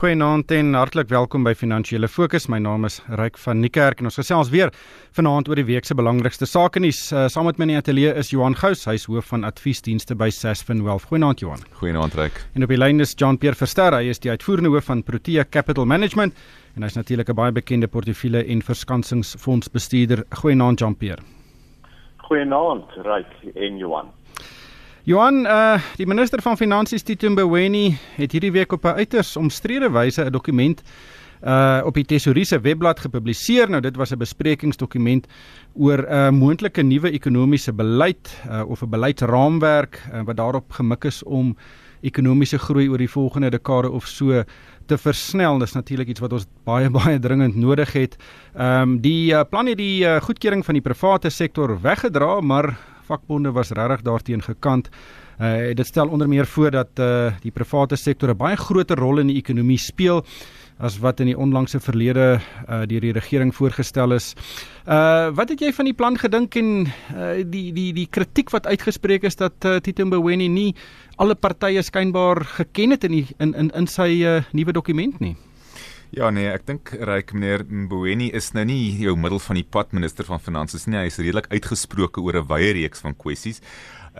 Goeienaand en hartlik welkom by Finansiële Fokus. My naam is Ryk van Niekerk en ons gesels weer vanaand oor die week se belangrikste sake nuus. Uh, saam met my in die ateljee is Johan Gous, hy's hoof van adviesdienste by Sasfin Wealth. Goeienaand Johan. Goeienaand Ryk. En op die lyn is Jean-Pierre Verster, hy is die uitvoerende hoof van Protea Capital Management en hy's natuurlik 'n baie bekende portefeulje en verskansingsfondsbestuurder. Goeienaand Jean-Pierre. Goeienaand Ryk en Johan. Johan, uh die minister van Finansies Tito Mboweni het hierdie week op 'n uiters omstrede wyse 'n dokument uh op die Tesorie se webblad gepubliseer. Nou dit was 'n besprekingsdokument oor 'n uh, moontlike nuwe ekonomiese beleid uh, of 'n beleidsraamwerk uh, wat daarop gemik is om ekonomiese groei oor die volgende dekade of so te versnel. Dis natuurlik iets wat ons baie baie dringend nodig het. Ehm um, die uh, plan het die uh, goedkeuring van die private sektor weggedra, maar vakbonde was regtig daarteen gekant. Uh, dit stel onder meer voor dat uh, die private sektor 'n baie groter rol in die ekonomie speel as wat in die onlangse verlede uh, deur die regering voorgestel is. Uh wat het jy van die plan gedink en uh, die die die kritiek wat uitgespreek is dat uh, Tito Mboweni nie alle partye skynbaar geken het in die, in in in sy uh, nuwe dokument nie? Ja nee, ek dink ryk meneer Mboweni is nou nie jou middel van die pad minister van finansies nie. Hy is redelik uitgesproke oor 'n wye reeks van kwessies.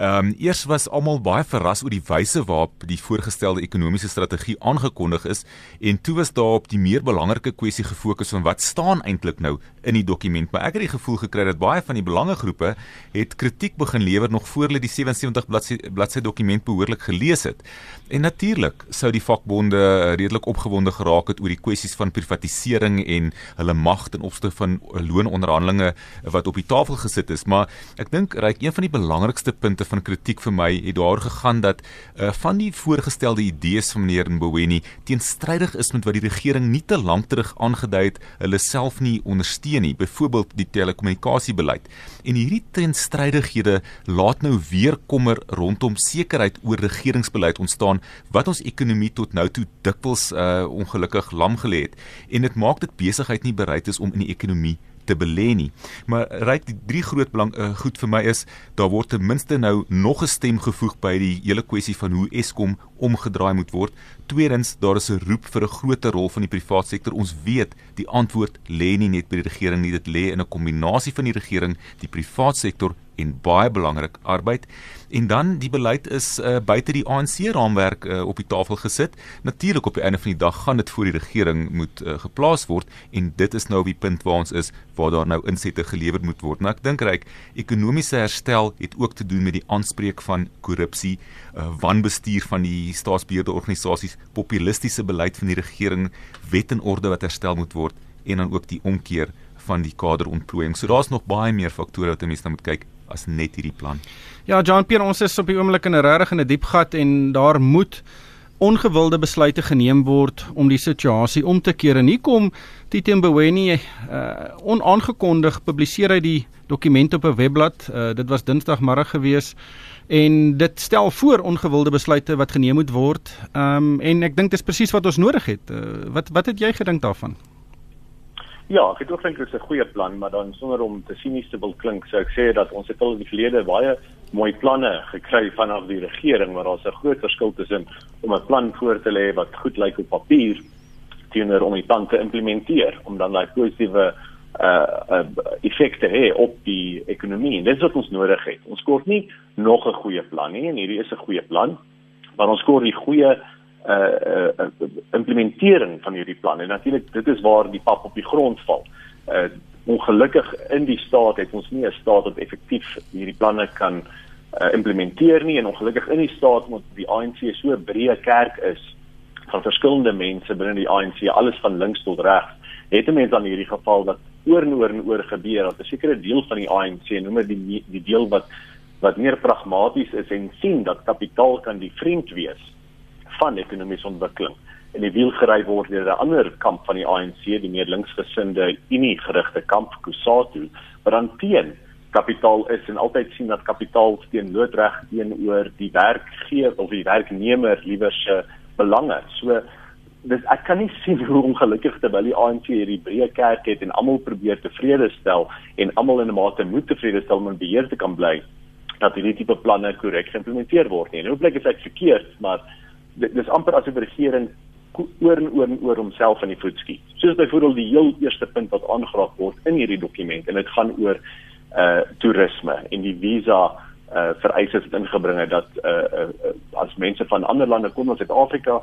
Ehm um, eers was almal baie verras oor die wyse waarop die voorgestelde ekonomiese strategie aangekondig is en toe was daar op die meer belangrike kwessie gefokus van wat staan eintlik nou in die dokument. Maar ek het die gevoel gekry dat baie van die belangegroepe het kritiek begin lewer nog voor hulle die 77 bladsy bladsy dokument behoorlik gelees het. En natuurlik sou die vakbonde redelik opgewonde geraak het oor die kwessies van privatisering en hulle mag ten opsigte van loononderhandelinge wat op die tafel gesit is, maar ek dink reik een van die belangrikste punte van kritiek vir my het daar gegaan dat uh, van die voorgestelde idees van meneer Mboweni teenstrydig is met wat die regering nie te lank terug aangedui het hulle self nie ondersteun nie, byvoorbeeld die telekommunikasiebeleid. En hierdie teenstrydighede laat nou weer kommer rondom sekerheid oor regeringsbeleid ontstaan wat ons ekonomie tot nou toe dikwels uh, ongelukkig lam gelê het en dit maak dit besigheid nie bereid is om in die ekonomie te belê nie. Maar ryk die drie groot belang uh, goed vir my is daar word ten minste nou nog 'n stem gevoeg by die hele kwessie van hoe Eskom omgedraai moet word. Tweedens, daar is 'n roep vir 'n groter rol van die private sektor. Ons weet die antwoord lê nie net by die regering nie, dit lê in 'n kombinasie van die regering, die private sektor en baie belangrik arbeid. En dan die beleid is uh, buite die ANC raamwerk uh, op die tafel gesit. Natuurlik op die einde van die dag gaan dit voor die regering moet uh, geplaas word en dit is nou op die punt waar ons is waar daar nou insette gelewer moet word. Maar ek dink reg ekonomiese herstel het ook te doen met die aanspreek van korrupsie, uh, wanbestuur van die staatsbeheerde organisasies, populistiese beleid van die regering, wet en orde wat herstel moet word en dan ook die omkeer van die kaderontplooiing. So daar's nog baie meer faktore wat 'n mens nou moet kyk as net hierdie plan. Ja, Jean Pierre, ons is op die oomblik in 'n regtig in 'n diep gat en daar moet ongewilde besluite geneem word om die situasie om te keer. En hier kom Tito Mboweni uh onaangekondig publiseer hy die dokument op 'n webblad. Uh dit was Dinsdagmiddag gewees en dit stel voor ongewilde besluite wat geneem moet word. Ehm um, en ek dink dis presies wat ons nodig het. Uh, wat wat het jy gedink daarvan? Ja, ek het ook dink dit is 'n goeie plan, maar dan sonder om te sinies te wil klink, sou ek sê dat ons het al in die verlede baie mooi planne gekry vanaf die regering, maar daar's 'n groot verskil tussen om 'n plan voor te lê wat goed lyk op papier teenoor om dit dan te implementeer, om dan daai positiewe uh, uh effekte hê op die ekonomie. En dit is wat ons nodig het. Ons kort nie nog 'n goeie plan nie, en hierdie is 'n goeie plan, maar ons kort die goeie uh, uh implementering van hierdie plan. En natuurlik dit is waar die pap op die grond val. Uh ongelukkig in die staat het ons nie 'n staat wat effektief hierdie planne kan uh, implementeer nie en ongelukkig in die staat omdat die ANC so breë kerk is van verskillende mense binne die ANC, alles van links tot regs. Het 'n mens dan hierdie geval dat oor en oor en oor gebeur dat 'n sekere deel van die ANC, noem dit die die deel wat wat meer pragmaties is en sien dat kapitaal kan die vriend wees van ekonomiese ontwikkeling en die wiel gery word deur 'n ander kamp van die ANC, die meer linksgesinde Unie gerigte kamp Kusatu, wat dan teen kapitaal is en altyd sien dat kapitaal teen loodreg teenoor die werkgewer of die werknemer liewer se belange. So dis ek kan nie sien hoe ongelukkig terwyl die ANC hierdie breë kerk het en almal probeer tevrede stel en almal in 'n mate moet tevrede stel om in beheer te kan bly dat hierdie tipe planne korrek geïmplementeer word nie. Nou blyk dit ek verkeerd, maar dis amper asof die regering oor en oor en oor homself in die voet skiet. Soos byvoorbeeld die heel eerste punt wat aangeraak word in hierdie dokument en dit gaan oor uh toerisme en die visa uh vereistes wat ingebring het dat uh, uh as mense van ander lande kom na Suid-Afrika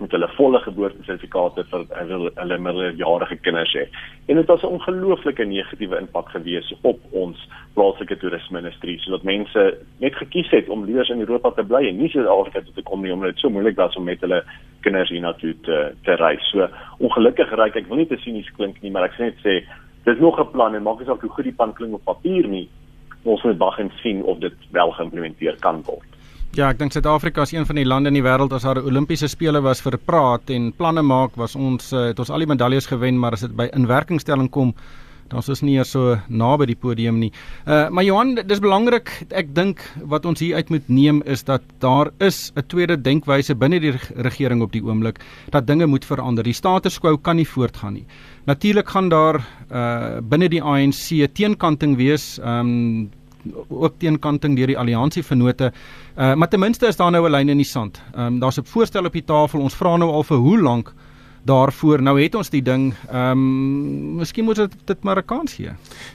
met hulle volle geboortesertifikate vir hulle hulle minderjarige kinders hê. En dit was 'n ongelooflike negatiewe impak gewees op ons plaaslike toerismeindustrie sodat mense net gekies het om liewer in Europa te bly en nie Suid-Afrika toe te kom nie omdat dit so moeilik was om met hulle kinders hiernatoe te te reis. So ongelukkig reik ek wil nie te sinies klink nie, maar ek sê net sê dis nog 'n plan en maak nie saak hoe goed die plan klink op papier nie. Ons moet wag en sien of dit wel geïmplementeer kan word. Ja, ek dink Suid-Afrika is een van die lande in die wêreld as daar Olimpiese spele was vir praat en planne maak was ons uh, het ons al die medaljes gewen, maar as dit by inwerkingstelling kom, dan is ons nie eers so naby die podium nie. Uh maar Johan, dis belangrik, ek dink wat ons hier uit moet neem is dat daar is 'n tweede denkwyse binne die regering op die oomblik dat dinge moet verander. Die status quo kan nie voortgaan nie. Natuurlik gaan daar uh binne die ANC teenkanting wees. Um ook teenkanting deur die alliansie vennote. Uh maar ten minste is daar nou 'n lyn in die sand. Ehm um, daar's 'n voorstel op die tafel. Ons vra nou al vir hoe lank daarvoor. Nou het ons die ding. Ehm um, miskien moet dit dit maar 'n kans gee.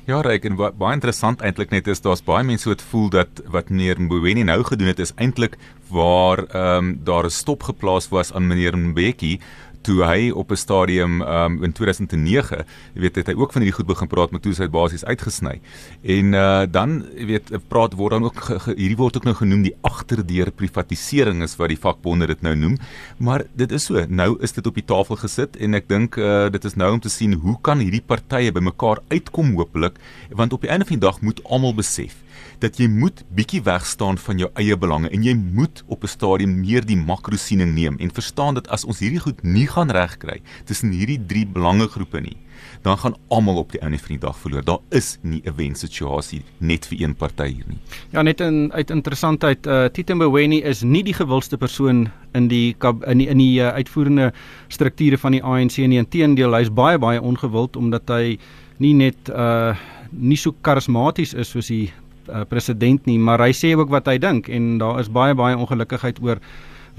Ja, reg en baie interessant eintlik net is daar's baie mense wat voel dat wat meneer Mboweni nou gedoen het is eintlik waar ehm um, daar 'n stop geplaas was aan meneer Mbeki toe hy op 'n stadium um, in 2009, jy weet het hy ook van hierdie goed begin praat met toe sy basies uitgesny. En uh, dan jy weet praat word dan ook ge, ge, hierdie word ook nou genoem die agterdeur privatisering is wat die vakbonde dit nou noem. Maar dit is so, nou is dit op die tafel gesit en ek dink uh, dit is nou om te sien hoe kan hierdie partye bymekaar uitkom hopelik want op die einde van die dag moet almal besef dat jy moet bietjie wegstaan van jou eie belange en jy moet op 'n stadium meer die makrosiening neem en verstaan dat as ons hierdie goed nie gaan regkry tussen hierdie drie belangegroepe nie dan gaan almal op die einde van die dag verloor. Daar is nie 'n wensituasie net vir een party hier nie. Ja, net in uit interessantheid, uh Tito Mboweni is nie die gewildste persoon in die in die in die uh, uitvoerende strukture van die ANC nie. Inteendeel, hy's baie baie ongewild omdat hy nie net uh nie so karismaties is soos die uh, president nie, maar hy sê ook wat hy dink en daar is baie baie ongelukkigheid oor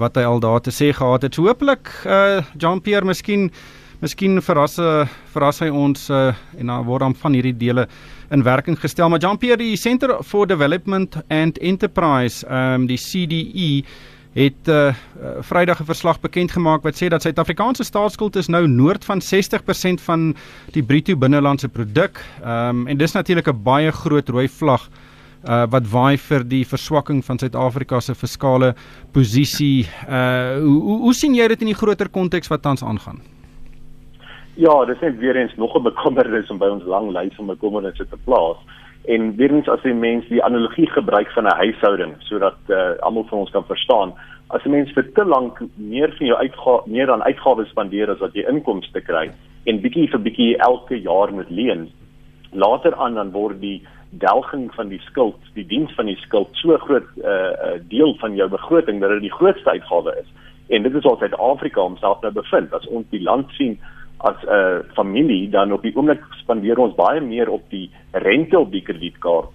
wat hy al daar te sê gehad het. So hopelik uh Jean-Pierre miskien miskien verras verras hy ons uh, en dan word dan van hierdie dele in werking gestel. Maar Jean-Pierre die Center for Development and Enterprise, ehm um, die CDE het uh, Vrydag 'n verslag bekend gemaak wat sê dat Suid-Afrikaanse staatsskuld is nou noord van 60% van die bruto binnelandse produk. Ehm um, en dis natuurlik 'n baie groot rooi vlag uh wat waai vir die verswakking van Suid-Afrika se fiskale posisie. Uh hoe, hoe hoe sien jy dit in die groter konteks wat tans aangaan? Ja, dit is weer eens nog 'n bekommernis om by ons lang lys van bekommernisse te plaas. En weer eens as jy mens die analogie gebruik van 'n huishouding sodat uh almal van ons kan verstaan, as 'n mens vir te lank meer van jou uitgawe meer aan uitgawes spandeer as wat jy inkomste kry en bietjie vir bietjie elke jaar moet leen, later aan dan word die delging van die skuld, die diens van die skuld so groot 'n uh, uh, deel van jou begroting dat dit die grootste uitgawe is. En dit is wat Suid-Afrika homself nou bevind. As ons die land sien as 'n uh, familie, dan op die oomblik spandeer ons baie meer op die rente op die kredietkaart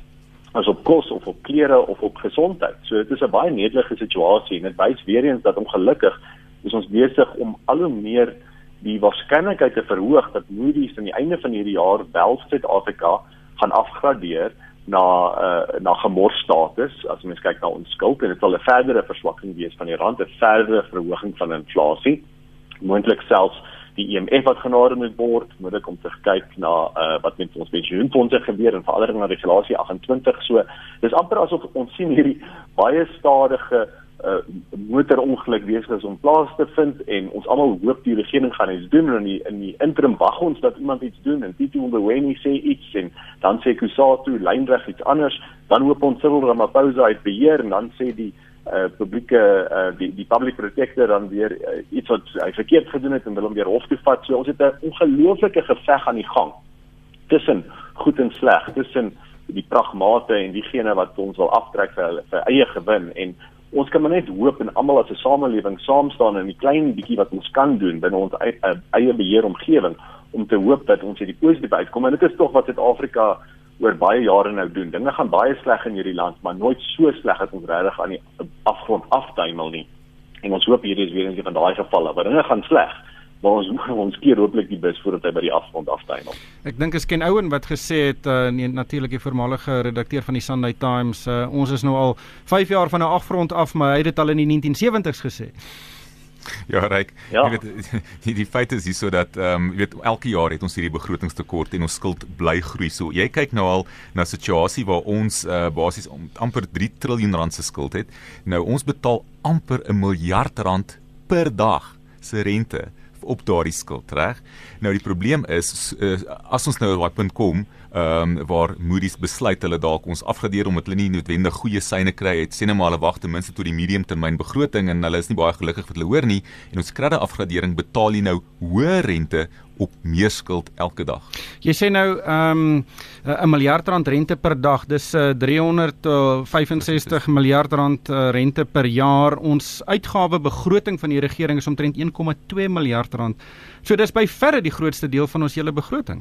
as op kos of op klere of op gesondheid. So dit is 'n baie netelige situasie en dit wys weer eens dat ongelukkig is ons besig om al hoe meer die waarskynlikheid te verhoog dat Moody's aan die einde van hierdie jaar wel Suid-Afrika gaan afgradeer na uh, na gemorstatus as mens kyk na ons skuld en dit sal 'n verdere verswakking wees van die rand, 'n verdere verhoging van inflasie. Moontlik selfs die IMF wat genade moet word, moet ek om te kyk na uh, wat met ons pensioenfonde gebeur en veral na regulasie 28. So dis amper asof ons sien hierdie baie stadige uh, motorongeluk besig is om plaas te vind en ons almal hoop die regering gaan iets doen en in die, in die interim wag ons dat iemand iets doen en Tito Mboweni sê iets en dan sê Kusatu lynreg iets anders dan hoop ons Cyril Ramaphosa uit beheer en dan sê die uh, publieke uh, die die public protector dan weer uh, iets wat hy verkeerd gedoen het en wil hom weer hof toe vat. So ons het 'n ongelooflike geveg aan die gang tussen goed en sleg tussen die pragmate en diegene wat ons wil aftrek vir vir eie gewin en ons kan maar net hoop en almal as 'n samelewing saam staan in die klein bietjie wat ons kan doen binne ons uh, eie beheer omgewing om te hoop dat ons hierdie positief uitkom en dit is tog wat Suid-Afrika oor baie jare nou doen. Dinge gaan baie sleg in hierdie land, maar nooit so sleg dat ons regtig aan die afgrond afduimel nie. En ons hoop hierdie is weer een van daai gevalle waar dinge gaan sleg maar ons ons keer hopelik die bus voordat hy by die afgrond aftuimel. Ek dink is Ken Owen wat gesê het uh, nee natuurlik die voormalige redakteur van die Sunday Times uh, ons is nou al 5 jaar van 'n afgrond af maar hy het dit al in die 1970s gesê. Ja, reg. Ja. Jy weet die, die feit is hierso dat ehm um, jy weet elke jaar het ons hierdie begrotingstekort en ons skuld bly groei. So jy kyk nou al na 'n situasie waar ons uh, basies amper 3 trilljoen rand se skuld het. Nou ons betaal amper 'n miljard rand per dag se rente op daardie skuld, reg? Nou die probleem is as ons nou op daai punt kom, ehm um, waar Moody's besluit hulle dalk ons afgradeer omdat hulle nie noodwendig goeie syne kry het, sê net maar hulle wag ten minste tot die medium termyn begroting en hulle is nie baie gelukkig wat hulle hoor nie en ons krediet afgradering betaal jy nou hoë rente op meer skuld elke dag. Jy sê nou ehm um, 'n miljard rand rente per dag, dis uh, 365 miljard rand rente per jaar. Ons uitgawe begroting van die regering is omtrent 1,2 miljard rand. So dis by verre die grootste deel van ons hele begroting.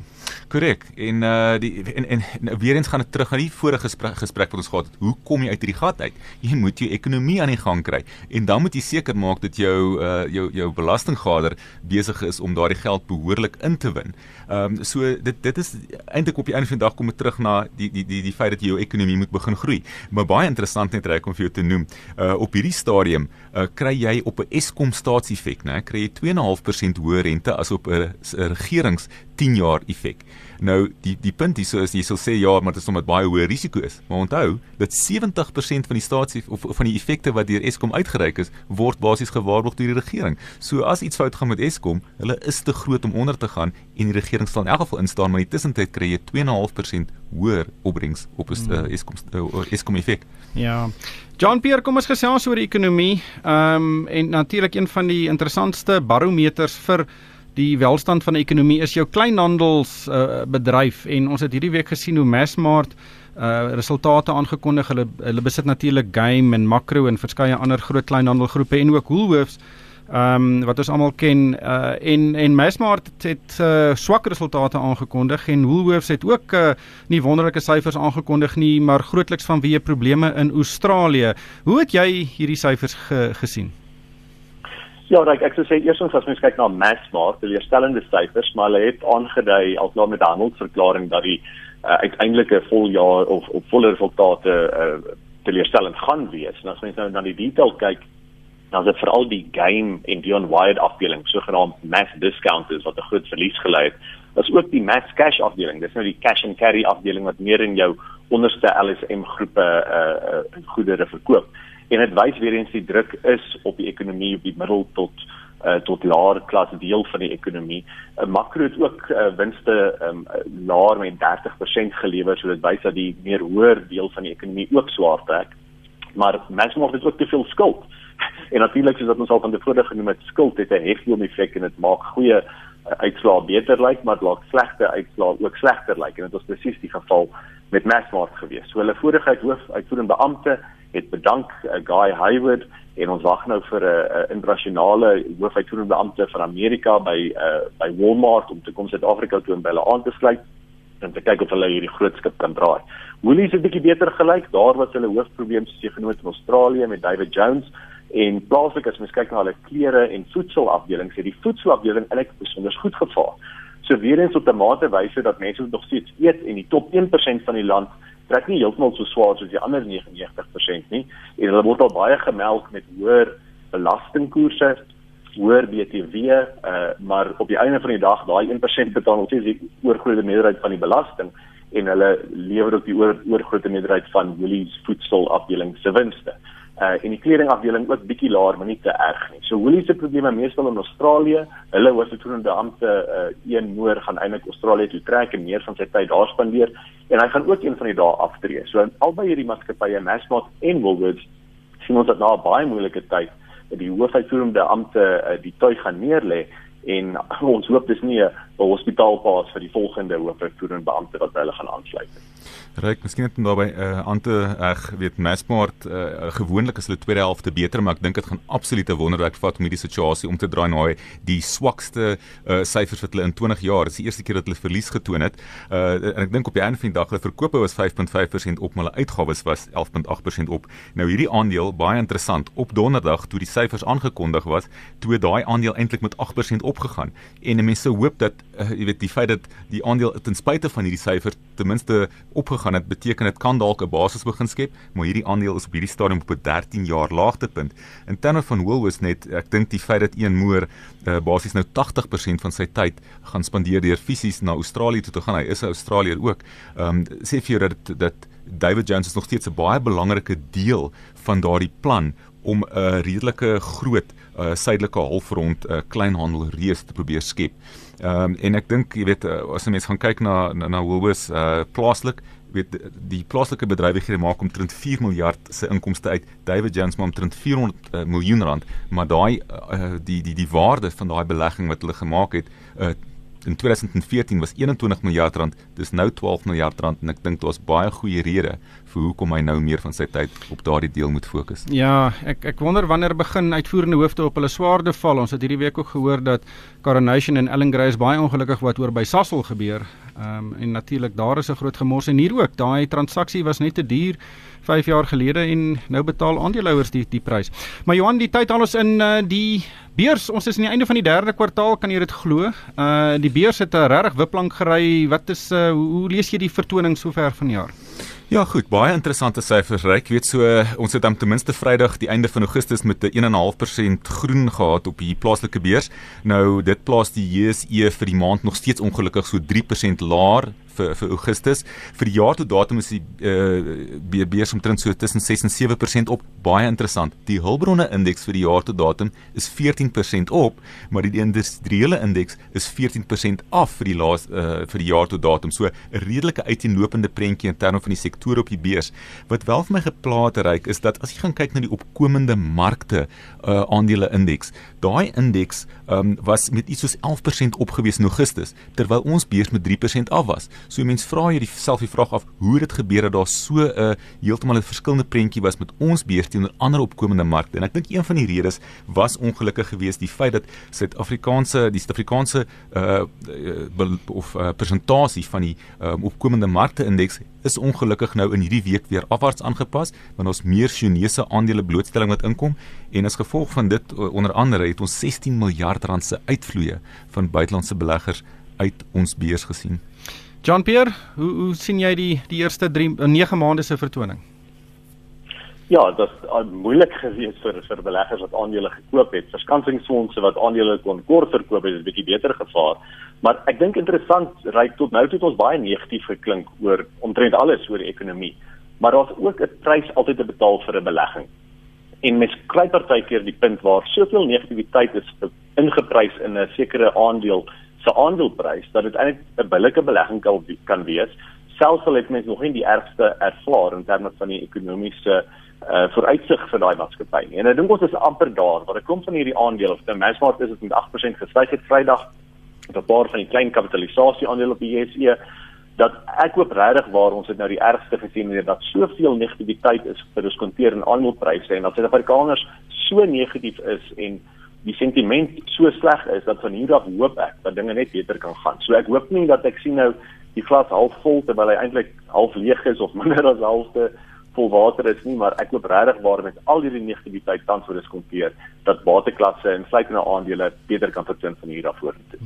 Korrek. En uh die en en, en weer eens gaan dit terug na die vorige gesprek, gesprek wat ons gehad het. Hoe kom jy uit hierdie gat uit? Jy moet jou ekonomie aan die gang kry en dan moet jy seker maak dat jou uh jou jou belastinggader besig is om daardie geld behoorlik in te win. Ehm um, so dit dit is eintlik op die einde van die dag kom dit terug na die die die die feit dat jy jou ekonomie moet begin groei. Maar baie interessant net reg om vir jou te noem. Uh op hierdie stadium uh kry jy op 'n Eskom staatseffek, né? Kry jy 2.5% hoër rente as op 'n regerings 10 jaar effek. Nou die die punt hierso is jy sal sê ja, maar dit is omdat baie hoë risiko is. Maar onthou dat 70% van die staats of van die effekte wat deur Eskom uitgereik is, word basies gewaarborg deur die regering. So as iets fout gaan met Eskom, hulle is te groot om onder te gaan en die regering sal in elk geval instaan, maar in die tussentyd kry jy 2.5% hoër opbrengs op 'n uh, Eskom uh, Eskom effek. Ja. John Pierre, kom ons gesels oor die ekonomie. Ehm um, en natuurlik een van die interessantste barometers vir die welstand van die ekonomie is jou kleinhandels uh, en ons het hierdie week gesien hoe Massmart uh resultate aangekondig hulle hulle besit natuurlik Game en Makro en verskeie ander groot kleinhandelgroepe en ook Woolworths ehm um, wat ons almal ken uh en en Massmart het uh swak resultate aangekondig en Woolworths het ook uh nie wonderlike syfers aangekondig nie maar grootliks vanweë probleme in Australië. Hoe het jy hierdie syfers ge, gesien? Ja, ek ek sou sê eerstens as mens kyk na Massmart, die herstellende syfers, maar hulle het aangedui alklaar met 'n handelsverklaring dat die uh, uiteindelike voljaar of op volle resultate uh, teleurstellend gaan wees. En as mens nou na die detail kyk, dan is dit veral die game en Dion Wired afdeling, sogenaamd mass discounters wat 'n groot verlies gelei het. As ook die mass cash afdeling, dis nou die cash and carry afdeling wat meer in jou onderste LSM groepe uh, uh, goedere verkoop en dit wys weer eens die druk is op die ekonomie op die middel tot uh, tot laer klas deel van die ekonomie. uh, Makro het ook uh, winste um, laer met 30% gelewer, so dit wys dat die meer hoër deel van die ekonomie ook swaar trek. Maar Massmart het ook te veel skuld. en natuurlik soos wat ons al van tevore genoem het, skuld het 'n heftige effek en dit maak goeie uh, uitslae beter lyk, maar dit laat slegte uitslae ook slegter lyk en dit was presies die geval met Massmart gewees. So hulle vorige hoof uitvoerende beampte het bedank uh, Guy Hayward en ons wag nou vir 'n uh, uh, internasionale hoofuitvoerende beampte van Amerika by uh, by Walmart om te kom Suid-Afrika toe om by hulle aan te sluit en te kyk of hulle hierdie groot skip kan draai. Woolies het 'n bietjie beter gelyk. Daar was hulle hoofprobleem soos jy genoem in Australië met David Jones en plaaslik as mens kyk na hulle klere en voedselafdeling, sê die voedselafdeling eintlik besonder goed gevaar. So weer eens op 'n mate wys dit dat mense nog steeds eet en die top 1% van die land trek nie heeltemal so swaar soos die ander 99% nie. En hulle word al baie gemelk met hoër belastingkoerse, hoër BTW, uh, maar op die einde van die dag daai 1% betaal nog steeds die oorgrootste meerderheid van die belasting en hulle lewer op die oor, oorgrootste meerderheid van Woolies voedselafdeling se winste uh en die kledingafdeling ook bietjie laer maar nie te erg nie. So Woolies se probleme meestal in Australië. Hulle hoofuitvoerende beampte uh een noor gaan eintlik Australië toe trek en meer van sy tyd daar spandeer en hy gaan ook een van die dae aftree. So albei hierdie maatskappye Massmart en Woolworths sien ons dat na 'n baie moeilike tyd die hoofuitvoerende beampte uh, die tuig gaan neerlê en ons hoop dis nie 'n hospitaalpaas vir die volgende hoofuitvoerende beampte wat hulle gaan aansluit nie. Ryk, miskien net om daarbey uh, aan te eg, weet Massmart uh, gewoonlik is hulle tweede helfte beter, maar ek dink dit gaan absoluut 'n wonderwerk vat om hierdie situasie om te draai na die swakste uh, syfers wat hulle in 20 jaar. Dit is die eerste keer dat hulle verlies getoon het. Uh, en ek dink op die einde van die dag hulle verkope was 5.5% op, maar hulle uitgawes was 11.8% op. Nou hierdie aandeel baie interessant. Op Donderdag toe die syfers aangekondig was, toe daai aandeel eintlik met 8% opgegaan. En mense hoop dat uh, jy weet die feit dat die aandeel ten spyte van hierdie syfers ten minste opgegaan het, beteken dit kan dalk 'n basis begin skep, maar hierdie aandeel is op hierdie stadium op 'n 13 jaar laagtepunt. In terme van Woolworths net, ek dink die feit dat een moer uh, basies nou 80% van sy tyd gaan spandeer deur fisies na Australië toe te gaan. Hy is 'n Australier ook. Ehm um, sê vir jou dat dat David Jones is nog steeds 'n baie belangrike deel van daardie plan om 'n redelike groot uh, suidelike halfrond uh, kleinhandel reus te probeer skep. Ehm um, en ek dink jy weet uh, as 'n mens gaan kyk na na, na Woolworths uh, plaaslik weet die plaaslike bedrywighede maak omtrent 4 miljard se inkomste uit. David Jones maak omtrent 400 uh, miljoen rand, maar daai uh, die die die waarde van daai belegging wat hulle gemaak het uh, in 2014 was 21 miljard rand, dis nou 12 miljard rand en ek dink daar's baie goeie redes vir hoekom hy nou meer van sy tyd op daardie deel moet fokus. Ja, ek ek wonder wanneer begin uitvoerende hoofde op hulle swaarde val. Ons het hierdie week ook gehoor dat Coronation en Ellen Grey is baie ongelukkig wat oor by Sasol gebeur. Ehm um, en natuurlik daar is 'n groot gemors en hier ook. Daai transaksie was net te duur 5 jaar gelede en nou betaal aandeelhouers die die prys. Maar Johan, die tyd al ons in uh, die beurs. Ons is aan die einde van die derde kwartaal, kan jy dit glo? Uh die beurs het 'n regtig wipplank gery. Wat is uh hoe lees jy die vertoning sover vanjaar? Ja goed, baie interessante syfers. Ek weet so ons het dan ten minste Vrydag die einde van Augustus met 'n 1.5% groen gehad op die plaaslike beurs. Nou dit plaas die JSE vir die maand nog steeds ongelukkig so 3% laer vir vir Augustus. Vir die jaar tot datum is die uh, beurs omtrent so tussen 6 en 7% op. Baie interessant. Die hulpbronne indeks vir die jaar tot datum is 14% op, maar die industriële indeks is 14% af vir die laas uh, vir die jaar tot datum. So 'n redelike uiteenlopende prentjie in terme van die sektore op die beurs. Wat wel vir my geplaat reik is dat as jy gaan kyk na die opkomende markte uh, aandele indeks, daai indeks um, was met iets soos 11% opgewees in Augustus terwyl ons beurs met 3% af was. So mense vra jy self die vraag af hoe dit gebeur dat daar so 'n uh, heeltemal 'n verskillende prentjie was met ons beurs teenoor ander opkomende markte. En ek dink een van die redes was ongelukkig geweest die feit dat Suid-Afrikaanse die Suid-Afrikaanse uh, uh of uh, presentasie van die um, opkomende markte indeks is ongelukkig nou in hierdie week weer afwaarts aangepas want ons meer Chinese aandele blootstelling wat inkom en as gevolg van dit onder andere het ons 16 miljard rand se uitvloeye van buitelandse beleggers uit ons beurs gesien. John Pierre, hoe hoe sien jy die die eerste 3 9 eh, maande se vertoning? Ja, dit is uh, moeilik geweest vir vir beleggers wat aandele gekoop het. Verskansingsfondse wat aandele kon kort verkoop het, het 'n bietjie beter gevaar. Maar ek dink interessant, ryk tot nou toe het ons baie negatief geklink oor omtrent alles oor die ekonomie. Maar daar's ook 'n prys altyd te betaal vir 'n belegging. En mens kry partykeer die punt waar soveel negativiteit is ingeprys in 'n sekere aandeel se aandeleprys dat dit eintlik 'n billike belegging kan, kan wees selfs al het mense nog nie die ergste ervaar in terme van die ekonomiese uh vooruitsig vir daai maatskappy nie. En ek dink ons is amper daar waar ek kom van hierdie aandele of ten minste is dit met 8% gestyg het Vrydag met 'n paar van die klein kapitalisasie aandele op die JSE dat ek hoop regtig waar ons het nou die ergste gesien wanneer dat soveel negativiteit is gediskonteer in aandelepryse en dat Suid-Afrikaners so negatief is en die sentiment so sleg is dat van hier af hoop ek dat dinge net beter kan gaan. So ek hoop nie dat ek sien nou die glas half vol terwyl hy eintlik half leeg is of minder as halfte vol water is nie, maar ek hoop regtig waar met al hierdie negativiteit tans voor diskonteer dat waterklasse en sluitende aandele beter kan vertoon van hier af vorentoe.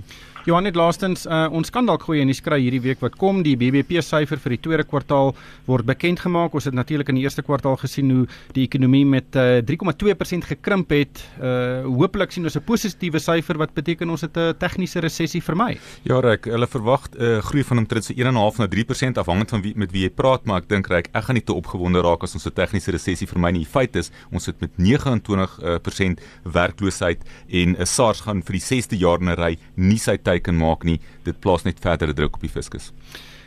Johan het laastens uh, ons kan dalk goeie nuus kry hierdie week wat kom. Die BBP syfer vir die tweede kwartaal word bekend gemaak. Ons het natuurlik in die eerste kwartaal gesien hoe die ekonomie met uh, eh, 3,2% gekrimp het. Uh hopelik sien ons 'n positiewe syfer wat beteken ons het 'n tegniese resessie vermy. Ja, Rek, hulle verwag 'n uh, groei van omtrent so 1.5 na 3% afhangend van wie met wie jy praat, maar ek dink Rek, ek gaan nie te opgewonde raak as ons 'n tegniese resessie vermy nie. Die feit is, ons sit met 29% uh, werkloosheid en uh, SARS gaan vir die 6de jaar in 'n ry nie sy teiken maak nie. Dit plaas net verdere druk op die fiskus.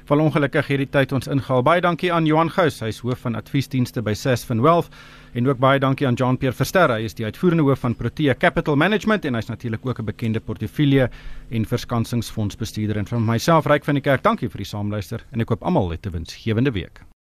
Val ongelukkig hierdie tyd ons ingehaal. Baie dankie aan Johan Gous, hy is hoof van adviesdienste by Sasfin Wealth en ook baie dankie aan Jean-Pierre Verster, hy is die uitvoerende hoof van Protea Capital Management en hy's natuurlik ook 'n bekende portefeulje en verskansingsfondsbestuurder en van myself Ryk van die Kerk. Dankie vir die saamluister en ek hoop almal het 'n winsgewende week.